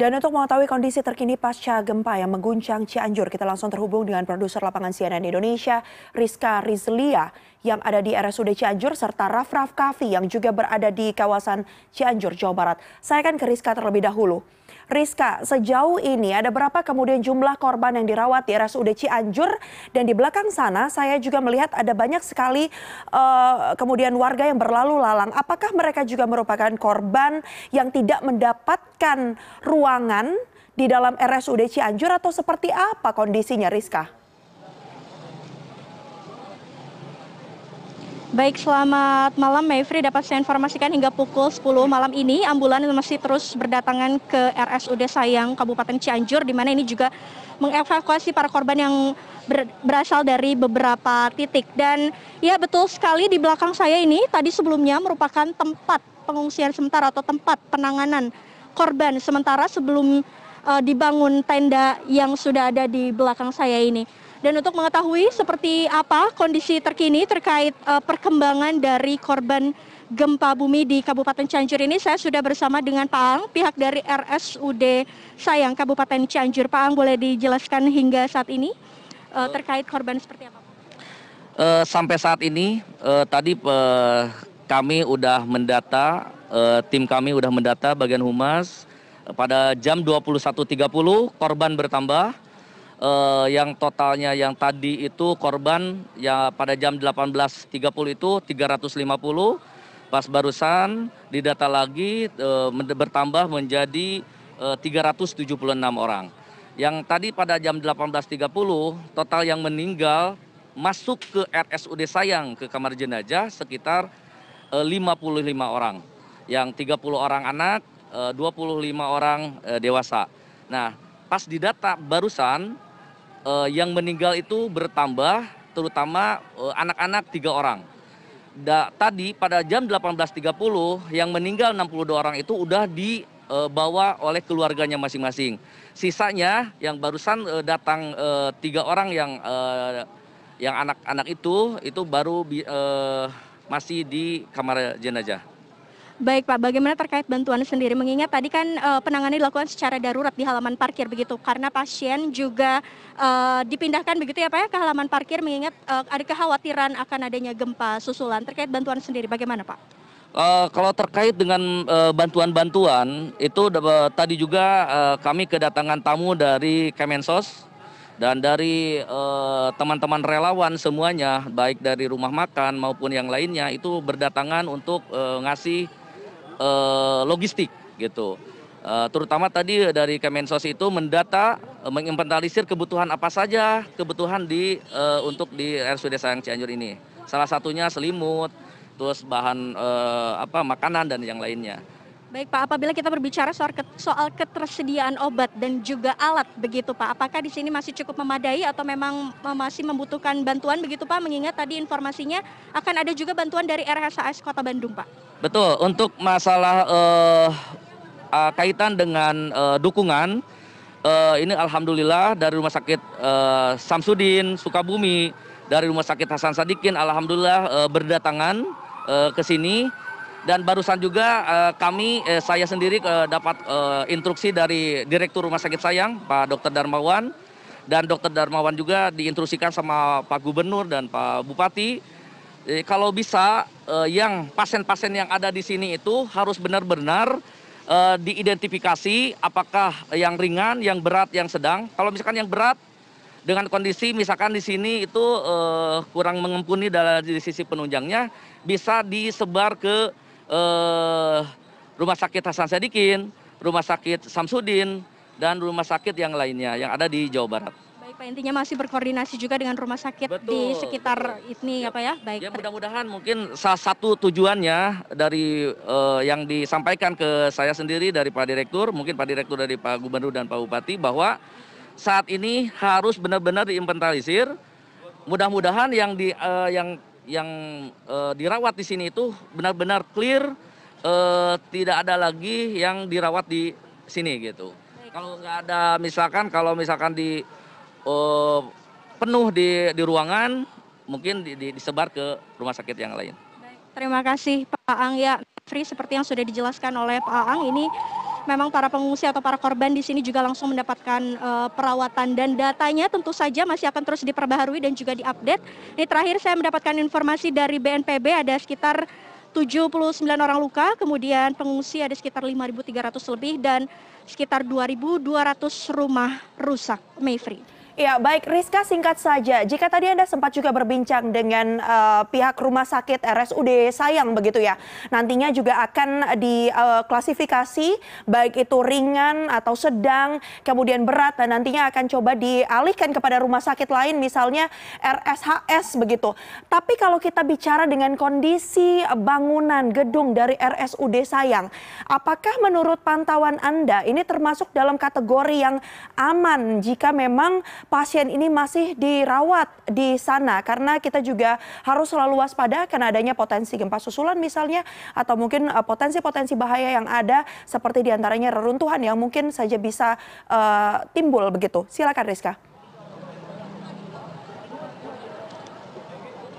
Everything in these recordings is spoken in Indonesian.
Dan untuk mengetahui kondisi terkini pasca gempa yang mengguncang Cianjur, kita langsung terhubung dengan produser lapangan CNN Indonesia, Rizka Rizlia, yang ada di RSUD Cianjur, serta Raf Raf Kavi yang juga berada di kawasan Cianjur, Jawa Barat. Saya akan ke Rizka terlebih dahulu. Rizka, sejauh ini ada berapa kemudian jumlah korban yang dirawat di RSUD Cianjur dan di belakang sana saya juga melihat ada banyak sekali uh, kemudian warga yang berlalu lalang. Apakah mereka juga merupakan korban yang tidak mendapatkan ruangan di dalam RSUD Cianjur atau seperti apa kondisinya Rizka? Baik, selamat malam Mayfri. Dapat saya informasikan hingga pukul 10 malam ini ambulan masih terus berdatangan ke RSUD Sayang Kabupaten Cianjur di mana ini juga mengevakuasi para korban yang ber, berasal dari beberapa titik. Dan ya betul sekali di belakang saya ini tadi sebelumnya merupakan tempat pengungsian sementara atau tempat penanganan korban sementara sebelum uh, dibangun tenda yang sudah ada di belakang saya ini. Dan untuk mengetahui seperti apa kondisi terkini terkait uh, perkembangan dari korban gempa bumi di Kabupaten Cianjur ini, saya sudah bersama dengan Pak Ang, pihak dari RSUD Sayang Kabupaten Cianjur. Pak Ang boleh dijelaskan hingga saat ini uh, terkait korban seperti apa? Uh, sampai saat ini uh, tadi uh, kami sudah mendata, uh, tim kami sudah mendata bagian humas pada jam 21.30 korban bertambah uh, yang totalnya yang tadi itu korban ya pada jam 18.30 itu 350 pas barusan didata lagi uh, bertambah menjadi uh, 376 orang. Yang tadi pada jam 18.30 total yang meninggal masuk ke RSUD Sayang ke kamar jenazah sekitar uh, 55 orang. Yang 30 orang anak, uh, 25 orang uh, dewasa. Nah, pas didata barusan uh, yang meninggal itu bertambah terutama uh, anak-anak tiga orang. Da, tadi pada jam 18.30 yang meninggal 62 orang itu udah dibawa uh, oleh keluarganya masing-masing. Sisanya yang barusan uh, datang uh, tiga orang yang uh, yang anak-anak itu itu baru uh, masih di kamar jenazah. Baik Pak, bagaimana terkait bantuan sendiri? Mengingat tadi kan uh, penanganan dilakukan secara darurat di halaman parkir begitu, karena pasien juga uh, dipindahkan begitu ya Pak ya ke halaman parkir, mengingat uh, ada kekhawatiran akan adanya gempa susulan. Terkait bantuan sendiri, bagaimana Pak? Uh, kalau terkait dengan bantuan-bantuan uh, itu uh, tadi juga uh, kami kedatangan tamu dari Kemensos dan dari teman-teman relawan semuanya baik dari rumah makan maupun yang lainnya itu berdatangan untuk uh, ngasih uh, logistik gitu. Uh, terutama tadi dari Kemensos itu mendata, uh, kebutuhan apa saja kebutuhan di untuk di RSUD Sayang Cianjur ini. Salah satunya selimut, terus bahan apa makanan dan yang lainnya. Baik Pak, apabila kita berbicara soal, soal ketersediaan obat dan juga alat begitu Pak, apakah di sini masih cukup memadai atau memang masih membutuhkan bantuan begitu Pak? Mengingat tadi informasinya akan ada juga bantuan dari RSAS Kota Bandung Pak. Betul, untuk masalah uh, uh, kaitan dengan uh, dukungan, uh, ini Alhamdulillah dari Rumah Sakit uh, Samsudin, Sukabumi, dari Rumah Sakit Hasan Sadikin, Alhamdulillah uh, berdatangan uh, ke sini dan barusan juga uh, kami uh, saya sendiri uh, dapat uh, instruksi dari Direktur Rumah Sakit Sayang Pak Dr. Darmawan dan Dr. Darmawan juga diinstruksikan sama Pak Gubernur dan Pak Bupati eh, kalau bisa uh, yang pasien-pasien yang ada di sini itu harus benar-benar uh, diidentifikasi apakah yang ringan, yang berat, yang sedang. Kalau misalkan yang berat dengan kondisi misalkan di sini itu uh, kurang mengempuni dari sisi penunjangnya bisa disebar ke eh, Rumah Sakit Hasan Sadikin, Rumah Sakit Samsudin, dan rumah sakit yang lainnya yang ada di Jawa Barat. Pak, intinya masih berkoordinasi juga dengan rumah sakit betul, di sekitar betul. ini ya Pak ya? Baik. Ya mudah-mudahan mungkin salah satu tujuannya dari uh, yang disampaikan ke saya sendiri dari Pak Direktur, mungkin Pak Direktur dari Pak Gubernur dan Pak Bupati bahwa saat ini harus benar-benar diinventarisir. Mudah-mudahan yang di uh, yang yang uh, dirawat di sini itu benar-benar clear, uh, tidak ada lagi yang dirawat di sini gitu. Kalau nggak ada misalkan kalau misalkan di uh, penuh di di ruangan, mungkin di, di, disebar ke rumah sakit yang lain. Terima kasih Pak Ang ya, Free seperti yang sudah dijelaskan oleh Pak Ang ini memang para pengungsi atau para korban di sini juga langsung mendapatkan uh, perawatan dan datanya tentu saja masih akan terus diperbaharui dan juga diupdate. Ini terakhir saya mendapatkan informasi dari BNPB ada sekitar 79 orang luka, kemudian pengungsi ada sekitar 5.300 lebih dan sekitar 2.200 rumah rusak. Mayfrey. Ya, baik Rizka singkat saja. Jika tadi Anda sempat juga berbincang dengan uh, pihak rumah sakit RSUD Sayang begitu ya. Nantinya juga akan diklasifikasi uh, baik itu ringan atau sedang, kemudian berat dan nantinya akan coba dialihkan kepada rumah sakit lain misalnya RSHS begitu. Tapi kalau kita bicara dengan kondisi bangunan gedung dari RSUD Sayang, apakah menurut pantauan Anda ini termasuk dalam kategori yang aman jika memang pasien ini masih dirawat di sana karena kita juga harus selalu waspada karena adanya potensi gempa susulan misalnya atau mungkin eh, potensi-potensi bahaya yang ada seperti di antaranya reruntuhan yang mungkin saja bisa uh, timbul begitu. Silakan Rizka.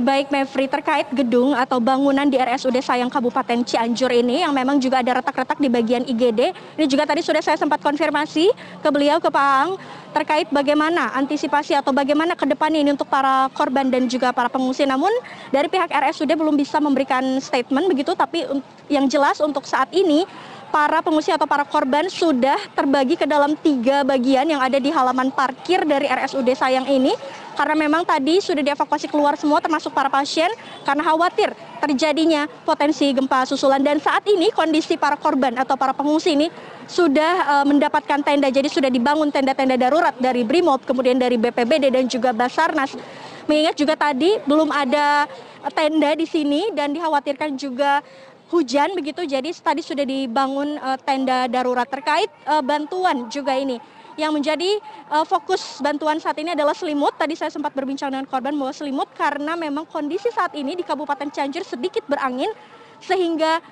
Baik Mevri, terkait gedung atau bangunan di RSUD Sayang Kabupaten Cianjur ini yang memang juga ada retak-retak di bagian IGD. Ini juga tadi sudah saya sempat konfirmasi ke beliau, ke Pak Ang, terkait bagaimana antisipasi atau bagaimana ke depannya ini untuk para korban dan juga para pengungsi. Namun dari pihak RSUD belum bisa memberikan statement begitu, tapi yang jelas untuk saat ini para pengungsi atau para korban sudah terbagi ke dalam tiga bagian yang ada di halaman parkir dari RSUD Sayang ini. Karena memang tadi sudah dievakuasi keluar semua termasuk para pasien karena khawatir terjadinya potensi gempa susulan. Dan saat ini kondisi para korban atau para pengungsi ini sudah uh, mendapatkan tenda. Jadi sudah dibangun tenda-tenda darurat dari Brimob kemudian dari BPBD dan juga Basarnas. Mengingat juga tadi belum ada tenda di sini dan dikhawatirkan juga hujan begitu jadi tadi sudah dibangun uh, tenda darurat terkait uh, bantuan juga ini yang menjadi uh, fokus bantuan saat ini adalah selimut. Tadi saya sempat berbincang dengan korban bahwa selimut karena memang kondisi saat ini di Kabupaten Cianjur sedikit berangin sehingga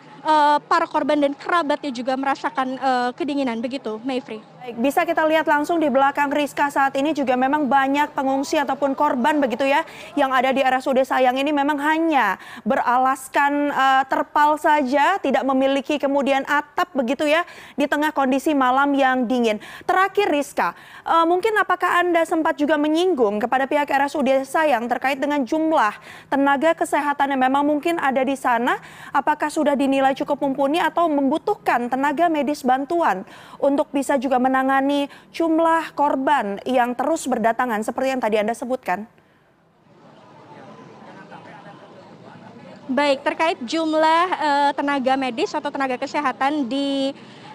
para korban dan kerabatnya juga merasakan kedinginan begitu, Mayfrey. Bisa kita lihat langsung di belakang Rizka saat ini juga memang banyak pengungsi ataupun korban begitu ya yang ada di RSUD Sayang ini memang hanya beralaskan uh, terpal saja, tidak memiliki kemudian atap begitu ya di tengah kondisi malam yang dingin. Terakhir Rizka, uh, mungkin apakah Anda sempat juga menyinggung kepada pihak RSUD Sayang terkait dengan jumlah tenaga kesehatan yang memang mungkin ada di sana, apakah sudah dinilai cukup mumpuni atau membutuhkan tenaga medis bantuan untuk bisa juga menangani menangani jumlah korban yang terus berdatangan seperti yang tadi Anda sebutkan? Baik, terkait jumlah uh, tenaga medis atau tenaga kesehatan di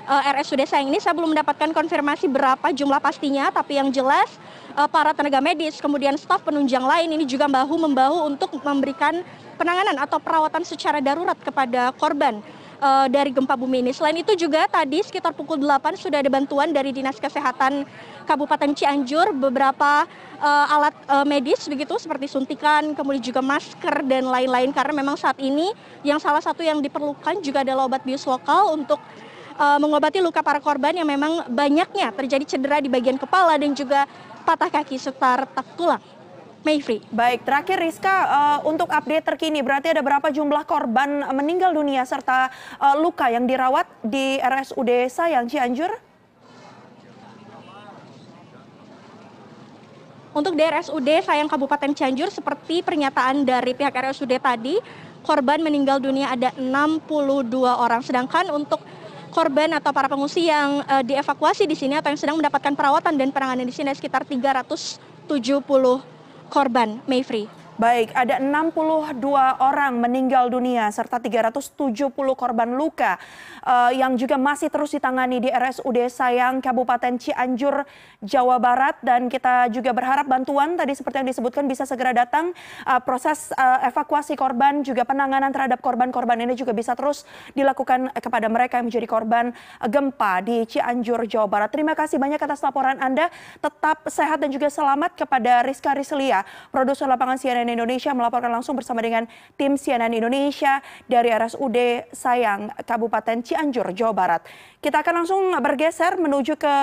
uh, eh, RSUD Sayang ini saya belum mendapatkan konfirmasi berapa jumlah pastinya, tapi yang jelas uh, para tenaga medis, kemudian staf penunjang lain ini juga bahu membahu untuk memberikan penanganan atau perawatan secara darurat kepada korban uh, dari gempa bumi ini. Selain itu juga tadi sekitar pukul 8 sudah ada bantuan dari Dinas Kesehatan Kabupaten Cianjur beberapa uh, alat uh, medis begitu seperti suntikan, kemudian juga masker dan lain-lain karena memang saat ini yang salah satu yang diperlukan juga adalah obat bius lokal untuk uh, mengobati luka para korban yang memang banyaknya terjadi cedera di bagian kepala dan juga patah kaki serta retak tulang. Mayfrey. Baik, terakhir Rizka, uh, untuk update terkini, berarti ada berapa jumlah korban meninggal dunia serta uh, luka yang dirawat di RSUD Sayang Cianjur? Untuk di RSUD Sayang Kabupaten Cianjur, seperti pernyataan dari pihak RSUD tadi, korban meninggal dunia ada 62 orang. Sedangkan untuk korban atau para pengungsi yang uh, dievakuasi di sini atau yang sedang mendapatkan perawatan dan penanganan di sini sekitar 370 korban Mayfrey. Baik, ada 62 orang meninggal dunia serta 370 korban luka uh, yang juga masih terus ditangani di RSUD Sayang Kabupaten Cianjur, Jawa Barat dan kita juga berharap bantuan tadi seperti yang disebutkan bisa segera datang uh, proses uh, evakuasi korban juga penanganan terhadap korban-korban ini juga bisa terus dilakukan kepada mereka yang menjadi korban gempa di Cianjur, Jawa Barat. Terima kasih banyak atas laporan Anda. Tetap sehat dan juga selamat kepada Rizka Rislia, produser lapangan CNN Indonesia melaporkan langsung bersama dengan tim CNN Indonesia dari RSUD Sayang, Kabupaten Cianjur, Jawa Barat. Kita akan langsung bergeser menuju ke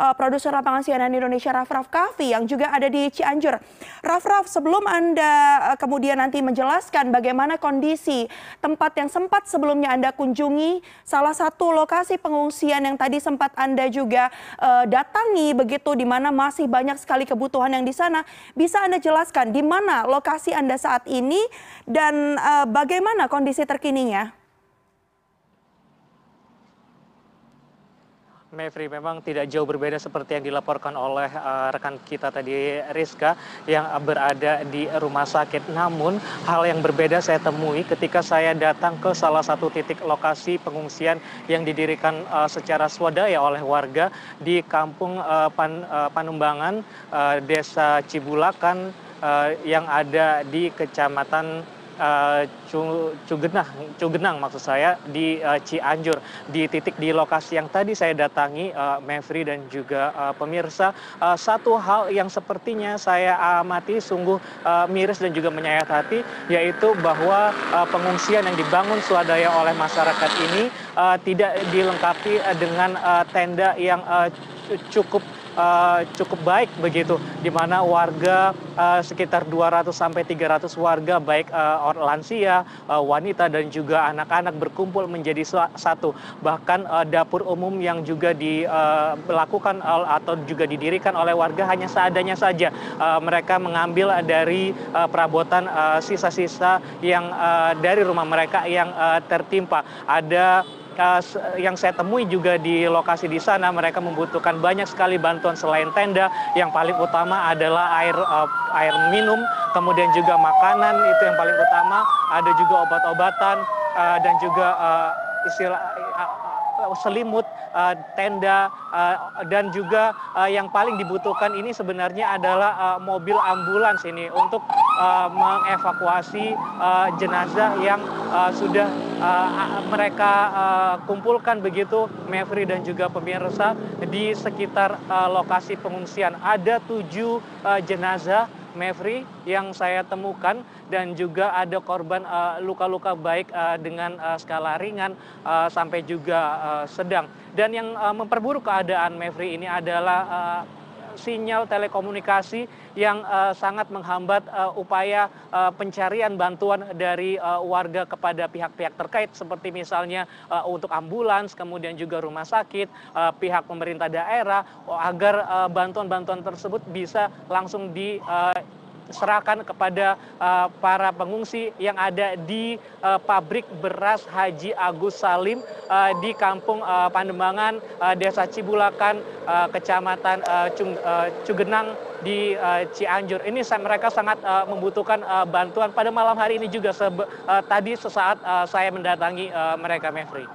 uh, produser lapangan CNN Indonesia Raff Raff Kaffi yang juga ada di Cianjur. Raff Raff, sebelum Anda uh, kemudian nanti menjelaskan bagaimana kondisi tempat yang sempat sebelumnya Anda kunjungi, salah satu lokasi pengungsian yang tadi sempat Anda juga uh, datangi begitu di mana masih banyak sekali kebutuhan yang di sana, bisa Anda jelaskan di mana lokasi Anda saat ini dan uh, bagaimana kondisi terkininya? Mevri memang tidak jauh berbeda seperti yang dilaporkan oleh uh, rekan kita tadi Rizka yang berada di rumah sakit. Namun hal yang berbeda saya temui ketika saya datang ke salah satu titik lokasi pengungsian yang didirikan uh, secara swadaya oleh warga di Kampung uh, Panumbangan, Desa Cibulakan yang ada di Kecamatan Cugenang, Cugenang maksud saya di uh, Cianjur. Di titik di lokasi yang tadi saya datangi uh, Mevri dan juga pemirsa. Satu hal yang sepertinya saya amati sungguh uh, miris dan juga menyayat hati yaitu bahwa pengungsian yang dibangun swadaya oleh masyarakat ini tidak dilengkapi dengan tenda yang cukup uh, cukup baik begitu di mana warga uh, sekitar 200 sampai 300 warga baik uh, lansia, uh, wanita dan juga anak-anak berkumpul menjadi satu. Bahkan uh, dapur umum yang juga dilakukan uh, atau juga didirikan oleh warga hanya seadanya saja. Uh, mereka mengambil dari uh, perabotan sisa-sisa uh, yang uh, dari rumah mereka yang uh, tertimpa. Ada yang saya temui juga di lokasi di sana mereka membutuhkan banyak sekali bantuan selain tenda. Yang paling utama adalah air uh, air minum kemudian juga makanan itu yang paling utama. Ada juga obat-obatan uh, dan juga istilah selimut, tenda, dan juga yang paling dibutuhkan ini sebenarnya adalah mobil ambulans ini untuk mengevakuasi jenazah yang sudah mereka kumpulkan begitu Mevri dan juga pemirsa di sekitar lokasi pengungsian. Ada tujuh jenazah Mevri yang saya temukan dan juga ada korban luka-luka uh, baik uh, dengan uh, skala ringan uh, sampai juga uh, sedang. Dan yang uh, memperburuk keadaan Mevri ini adalah uh, sinyal telekomunikasi yang uh, sangat menghambat uh, upaya uh, pencarian bantuan dari warga kepada pihak-pihak terkait. Seperti misalnya untuk ambulans, kemudian juga rumah sakit, pihak pemerintah daerah agar bantuan-bantuan uh, tersebut bisa langsung di serahkan kepada uh, para pengungsi yang ada di uh, pabrik beras Haji Agus Salim uh, di Kampung Pandembangan, uh, Desa Cibulakan, Kecamatan Cugenang di Cianjur. Ini mereka sangat uh, membutuhkan uh, bantuan pada malam hari ini juga tadi sesaat saya mendatangi mereka Mevri.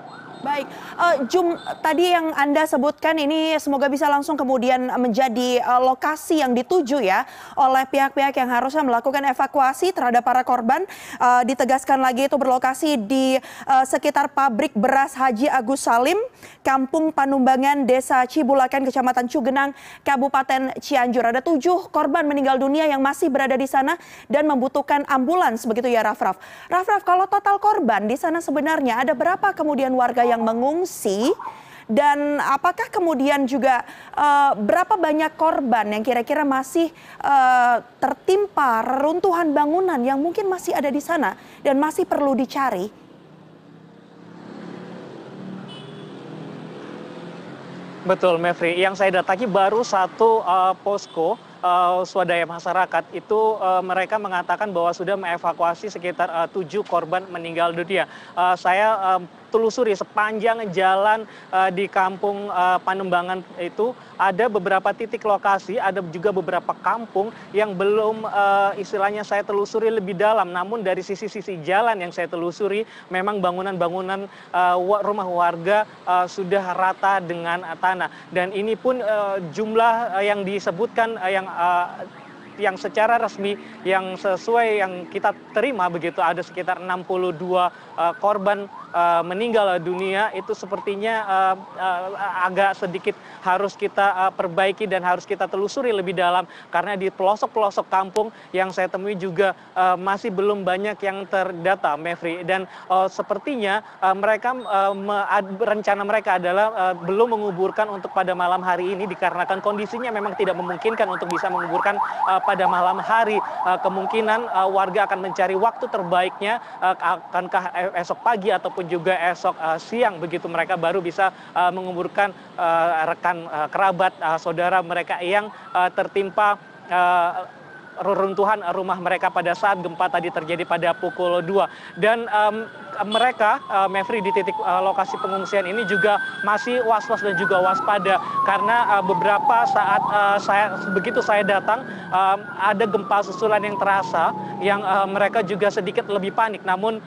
Baik, uh, Jum tadi yang Anda sebutkan ini semoga bisa langsung kemudian menjadi uh, lokasi yang dituju ya oleh pihak-pihak yang harusnya melakukan evakuasi terhadap para korban. Uh, ditegaskan lagi itu berlokasi di uh, sekitar pabrik beras Haji Agus Salim, Kampung Panumbangan, Desa Cibulakan, Kecamatan Cugenang, Kabupaten Cianjur. Ada tujuh korban meninggal dunia yang masih berada di sana dan membutuhkan ambulans begitu ya Raff-Raff. Raff-Raff, kalau total korban di sana sebenarnya ada berapa kemudian warga yang mengungsi dan apakah kemudian juga uh, berapa banyak korban yang kira-kira masih uh, tertimpa reruntuhan bangunan yang mungkin masih ada di sana dan masih perlu dicari? Betul, Mevri. Yang saya datangi baru satu uh, posko swadaya masyarakat itu uh, mereka mengatakan bahwa sudah mengevakuasi sekitar uh, tujuh korban meninggal dunia. Saya telusuri sepanjang jalan di kampung Panembangan itu ada beberapa titik lokasi, ada juga beberapa kampung yang belum istilahnya saya telusuri lebih dalam. Namun dari sisi-sisi jalan yang saya telusuri, memang bangunan-bangunan rumah warga sudah rata dengan tanah. Dan ini pun jumlah yang disebutkan yang uh, yang secara resmi yang sesuai yang kita terima begitu ada sekitar 62 uh, korban meninggal dunia itu sepertinya agak sedikit harus kita perbaiki dan harus kita telusuri lebih dalam. Karena di pelosok-pelosok kampung yang saya temui juga masih belum banyak yang terdata Mevri. Dan sepertinya mereka rencana mereka adalah belum menguburkan untuk pada malam hari ini dikarenakan kondisinya memang tidak memungkinkan untuk bisa menguburkan pada malam hari. Kemungkinan warga akan mencari waktu terbaiknya akankah esok pagi ataupun juga esok siang begitu mereka baru bisa menguburkan rekan kerabat saudara mereka yang tertimpa reruntuhan rumah mereka pada saat gempa tadi terjadi pada pukul 2 dan mereka uh, Mevri di titik uh, lokasi pengungsian ini juga masih was-was dan juga waspada karena uh, beberapa saat begitu saya datang ada gempa susulan yang terasa yang mereka juga sedikit lebih panik. Namun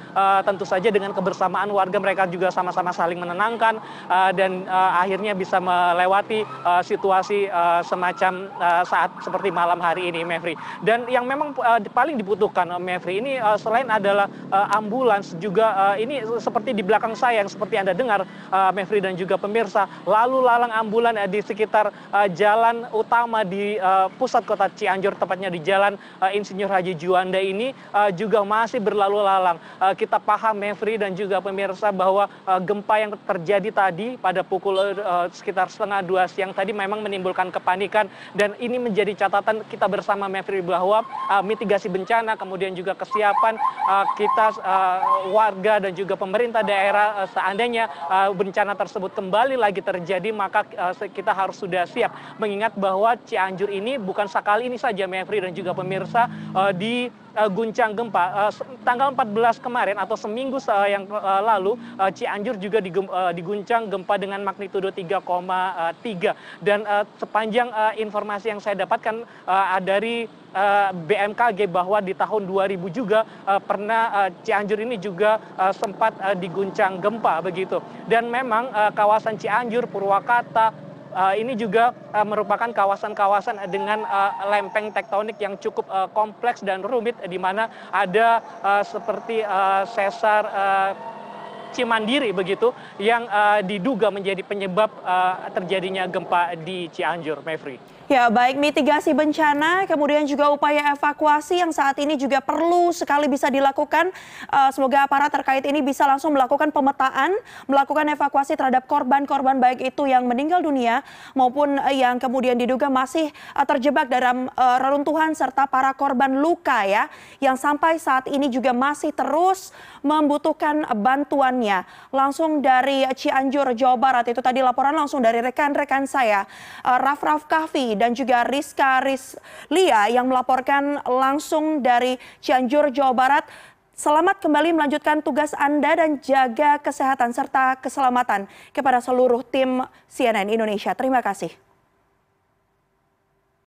tentu saja dengan kebersamaan warga mereka juga sama-sama saling menenangkan dan akhirnya bisa melewati situasi semacam saat seperti malam hari ini Mevri dan yang memang paling dibutuhkan uh, Mevri ini selain adalah ambulans juga uh, ini seperti di belakang saya yang seperti Anda dengar uh, Mevri dan juga pemirsa lalu lalang ambulan uh, di sekitar uh, jalan utama di uh, pusat kota Cianjur tepatnya di jalan uh, Insinyur Haji Juanda ini uh, juga masih berlalu lalang. Uh, kita paham Mevri dan juga pemirsa bahwa uh, gempa yang terjadi tadi pada pukul uh, sekitar setengah dua siang tadi memang menimbulkan kepanikan dan ini menjadi catatan kita bersama Mevri bahwa uh, mitigasi bencana kemudian juga kesiapan uh, kita uh, warga dan juga pemerintah daerah uh, seandainya uh, bencana tersebut kembali lagi terjadi maka uh, kita harus sudah siap. Mengingat bahwa Cianjur ini bukan sekali ini saja Mevri dan juga pemirsa di guncang gempa. Tanggal 14 kemarin atau seminggu yang lalu Cianjur juga diguncang gempa dengan magnitudo 3,3 dan sepanjang informasi yang saya dapatkan dari BMKG bahwa di tahun 2000 juga pernah Cianjur ini juga sempat diguncang gempa begitu dan memang kawasan Cianjur Purwakarta ini juga merupakan kawasan-kawasan dengan lempeng tektonik yang cukup kompleks dan rumit di mana ada seperti sesar Cimandiri begitu yang diduga menjadi penyebab terjadinya gempa di Cianjur, Mevri. Ya, baik mitigasi bencana, kemudian juga upaya evakuasi yang saat ini juga perlu sekali bisa dilakukan. Uh, semoga aparat terkait ini bisa langsung melakukan pemetaan, melakukan evakuasi terhadap korban-korban baik itu yang meninggal dunia maupun uh, yang kemudian diduga masih uh, terjebak dalam uh, reruntuhan serta para korban luka ya, yang sampai saat ini juga masih terus membutuhkan bantuannya. Langsung dari Cianjur, Jawa Barat itu tadi laporan langsung dari rekan-rekan saya, uh, Raf Raf Kahfi dan juga Rizka Rizlia yang melaporkan langsung dari Cianjur, Jawa Barat. Selamat kembali melanjutkan tugas Anda dan jaga kesehatan serta keselamatan kepada seluruh tim CNN Indonesia. Terima kasih.